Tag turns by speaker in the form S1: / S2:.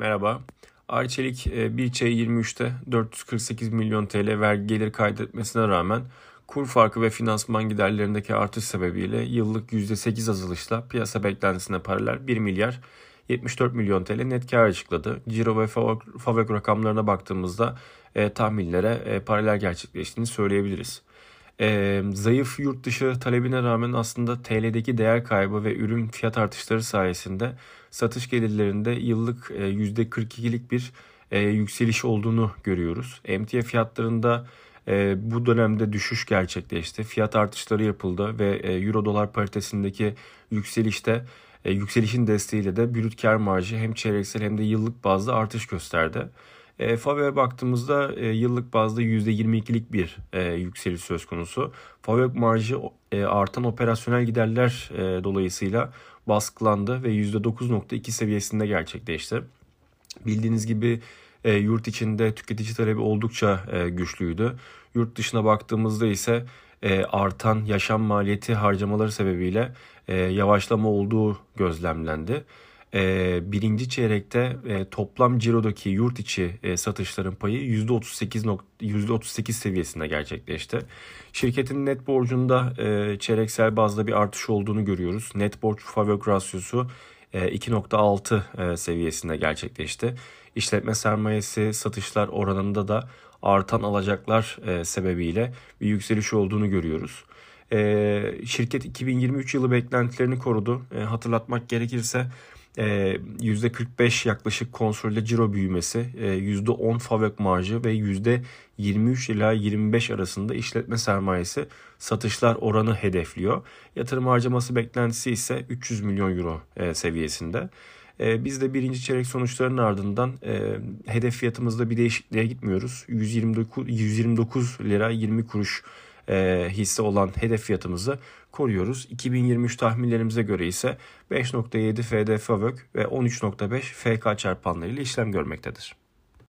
S1: Merhaba. Arçelik e, bir çayı 23'te 448 milyon TL vergi gelir kaydetmesine rağmen kur farkı ve finansman giderlerindeki artış sebebiyle yıllık %8 azalışla piyasa beklentisine paralel 1 milyar 74 milyon TL net kar açıkladı. Ciro ve Favök rakamlarına baktığımızda e, tahminlere e, paralel gerçekleştiğini söyleyebiliriz. E, zayıf yurt dışı talebine rağmen aslında TL'deki değer kaybı ve ürün fiyat artışları sayesinde satış gelirlerinde yıllık e, %42'lik bir e, yükseliş olduğunu görüyoruz. Emtia fiyatlarında e, bu dönemde düşüş gerçekleşti. Fiyat artışları yapıldı ve e, euro dolar paritesindeki yükselişte e, yükselişin desteğiyle de brüt kar marjı hem çeyreksel hem de yıllık bazda artış gösterdi. E, Favio'ya baktığımızda e, yıllık bazda %22'lik bir e, yükseliş söz konusu. Favio marjı e, artan operasyonel giderler e, dolayısıyla baskılandı ve %9.2 seviyesinde gerçekleşti. Bildiğiniz gibi e, yurt içinde tüketici talebi oldukça e, güçlüydü. Yurt dışına baktığımızda ise e, artan yaşam maliyeti harcamaları sebebiyle e, yavaşlama olduğu gözlemlendi e, birinci çeyrekte e, toplam cirodaki yurt içi e, satışların payı %38, %38 seviyesinde gerçekleşti. Şirketin net borcunda e, çeyreksel bazda bir artış olduğunu görüyoruz. Net borç favök rasyosu e, 2.6 e, seviyesinde gerçekleşti. İşletme sermayesi satışlar oranında da artan alacaklar e, sebebiyle bir yükseliş olduğunu görüyoruz. E, şirket 2023 yılı beklentilerini korudu. E, hatırlatmak gerekirse %45 ee, yaklaşık konsolide ciro büyümesi, %10 e, favök marjı ve %23 ila 25 arasında işletme sermayesi satışlar oranı hedefliyor. Yatırım harcaması beklentisi ise 300 milyon euro e, seviyesinde. E, biz de birinci çeyrek sonuçlarının ardından hedef fiyatımızda bir değişikliğe gitmiyoruz. 129, 129 lira 20 kuruş e, hisse olan hedef fiyatımızı koruyoruz. 2023 tahminlerimize göre ise 5.7 FD FAVÖK ve 13.5 FK çarpanlarıyla işlem görmektedir.